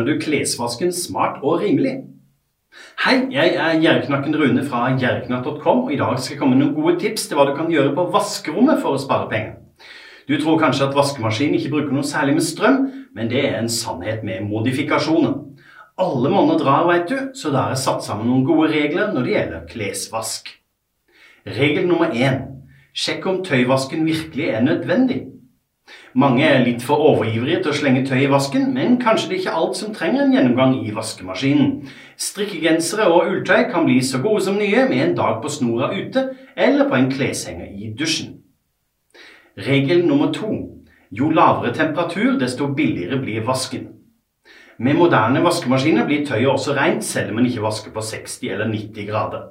ordner du klesvasken smart og rimelig. Hei, jeg er Gjerknakken Rune fra gjerknatt.com, og i dag skal jeg komme med noen gode tips til hva du kan gjøre på vaskerommet for å spare penger. Du tror kanskje at vaskemaskinen ikke bruker noe særlig med strøm, men det er en sannhet med modifikasjoner. Alle monner drar, veit du, så da er det satt sammen noen gode regler når det gjelder klesvask. Regel nummer én sjekk om tøyvasken virkelig er nødvendig. Mange er litt for overivrige til å slenge tøy i vasken, men kanskje det er ikke alt som trenger en gjennomgang i vaskemaskinen. Strikkegensere og ulltøy kan bli så gode som nye med en dag på snora ute eller på en kleshenger i dusjen. Regel nummer to jo lavere temperatur, desto billigere blir vasken. Med moderne vaskemaskiner blir tøyet også rent, selv om man ikke vasker på 60 eller 90 grader.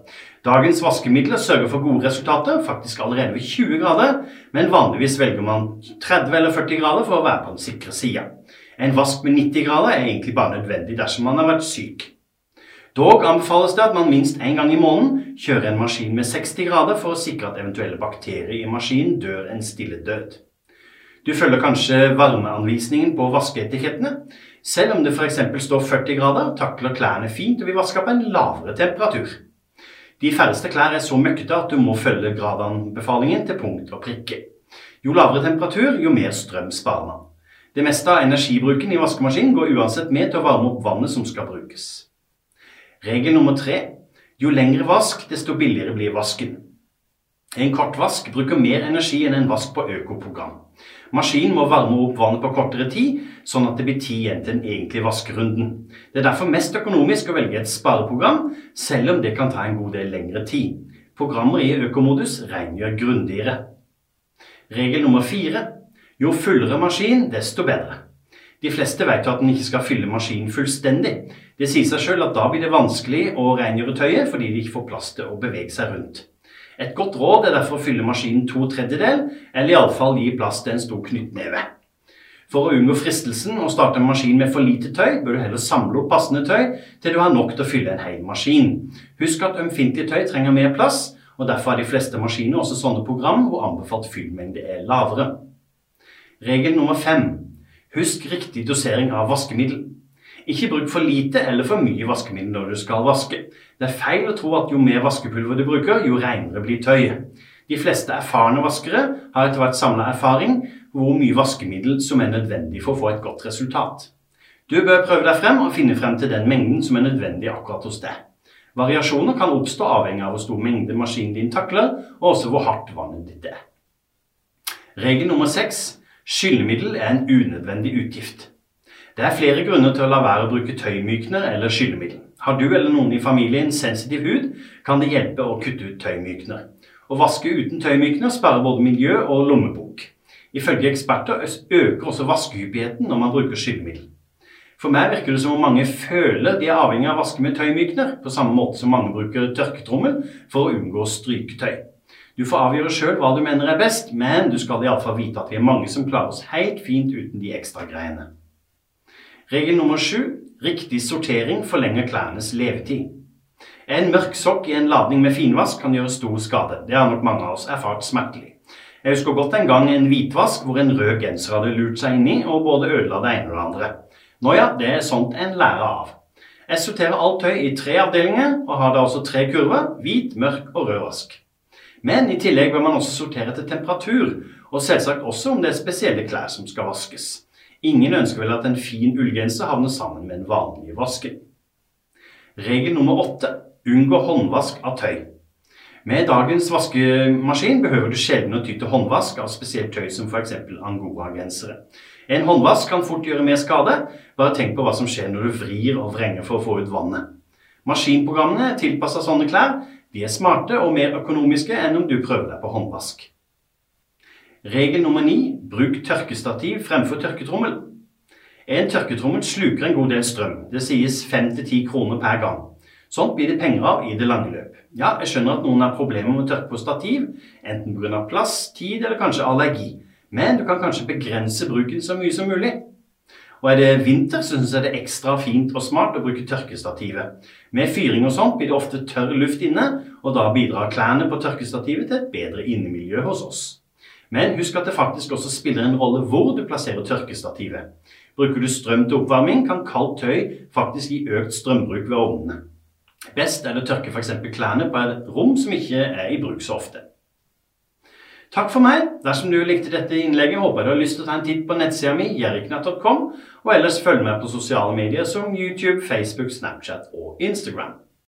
Dagens vaskemidler sørger for gode resultater, faktisk allerede ved 20 grader, men vanligvis velger man 30 eller 40 grader for å være på den sikre sida. En vask med 90 grader er egentlig bare nødvendig dersom man har vært syk. Dog anbefales det at man minst én gang i måneden kjører en maskin med 60 grader for å sikre at eventuelle bakterier i maskinen dør en stille død. Du følger kanskje varmeanvisningen på vaskeetikettene. Selv om det f.eks. står 40 grader, takler klærne fint og vil vaske på en lavere temperatur. De færreste klær er så møkkete at du må følge gradanbefalingen til punkt og prikke. Jo lavere temperatur, jo mer strøm sparer man. Det meste av energibruken i vaskemaskinen går uansett med til å varme opp vannet som skal brukes. Regel nummer tre jo lengre vask, desto billigere blir vasken. En kort vask bruker mer energi enn en vask på økoprogram. Maskinen må varme opp vannet på kortere tid, sånn at det blir tid igjen til den egentlige vaskerunden. Det er derfor mest økonomisk å velge et spareprogram, selv om det kan ta en god del lengre tid. Programmer i økomodus rengjør grundigere. Regel nummer fire jo fullere maskin, desto bedre. De fleste vet jo at en ikke skal fylle maskinen fullstendig. Det sier seg sjøl at da blir det vanskelig å rengjøre tøyet fordi det ikke får plass til å bevege seg rundt. Et godt råd er derfor å fylle maskinen to tredjedel, eller iallfall gi plass til en stor knyttneve. For å unngå fristelsen å starte en maskin med for lite tøy, bør du heller samle opp passende tøy til du har nok til å fylle en hel maskin. Husk at ømfintlig tøy trenger mer plass, og derfor har de fleste maskiner også sånne program hvor anbefalt fyllmengde er lavere. Regel nummer fem. Husk riktig dosering av vaskemiddel. Ikke bruk for lite eller for mye vaskemiddel når du skal vaske. Det er feil å tro at jo mer vaskepulver du bruker, jo renere blir tøyet. De fleste erfarne vaskere har etter hvert samla erfaring hvor mye vaskemiddel som er nødvendig for å få et godt resultat. Du bør prøve deg frem og finne frem til den mengden som er nødvendig akkurat hos deg. Variasjoner kan oppstå avhengig av hvor stor mengde maskinen din takler, og også hvor hardt vannet ditt er. Regel nummer seks skyllemiddel er en unødvendig utgift. Det er flere grunner til å la være å bruke tøymykner eller skyllemiddel. Har du eller noen i familien sensitiv hud, kan det hjelpe å kutte ut tøymykner. Å vaske uten tøymykner sparer både miljø og lommebok. Ifølge eksperter øker også vaskehyppigheten når man bruker skyllemiddel. For meg virker det som om mange føler de er avhengig av å vaske med tøymykner, på samme måte som mange bruker tørketrommel for å unngå stryketøy. Du får avgjøre sjøl hva du mener er best, men du skal iallfall vite at vi er mange som klarer oss helt fint uten de ekstra greiene. Regel nummer sju riktig sortering forlenger klærnes levetid. En mørk sokk i en ladning med finvask kan gjøre stor skade. Det har nok mange av oss erfart smertelig. Jeg husker godt en gang en hvitvask hvor en rød genser hadde lurt seg inni og både ødela det ene og det andre. Nå ja, det er sånt en lærer av. Jeg sorterer alt tøy i tre avdelinger, og har da også tre kurver hvit, mørk og rød vask. Men i tillegg bør man også sortere etter temperatur, og selvsagt også om det er spesielle klær som skal vaskes. Ingen ønsker vel at en fin ullgenser havner sammen med en vanlig vaske. Regel nummer åtte unngå håndvask av tøy. Med dagens vaskemaskin behøver du sjelden å ty til håndvask av spesielt tøy som f.eks. angoragensere. En håndvask kan fort gjøre mer skade. Bare tenk på hva som skjer når du vrir og vrenger for å få ut vannet. Maskinprogrammene tilpassa sånne klær de er smarte og mer økonomiske enn om du prøver deg på håndvask. Regel nummer ni bruk tørkestativ fremfor tørketrommel. En tørketrommel sluker en god del strøm. Det sies 5-10 kroner per gang. Sånt blir det penger av i det lange løp. Ja, jeg skjønner at noen har problemer med å tørke på stativ, enten pga. plass, tid eller kanskje allergi. Men du kan kanskje begrense bruken så mye som mulig. Og er det vinter, så syns jeg det er ekstra fint og smart å bruke tørkestativet. Med fyring og sånt blir det ofte tørr luft inne, og da bidrar klærne på tørkestativet til et bedre innemiljø hos oss. Men husk at det faktisk også spiller en rolle hvor du plasserer tørkestativet. Bruker du strøm til oppvarming, kan kaldt tøy faktisk gi økt strømbruk ved ovnene. Best er det å tørke f.eks. klærne på et rom som ikke er i bruk så ofte. Takk for meg. Dersom du likte dette innlegget, håper jeg du har lyst til å ta en titt på nettsida mi, jeriknatt.com, og ellers følg med på sosiale medier som YouTube, Facebook, Snapchat og Instagram.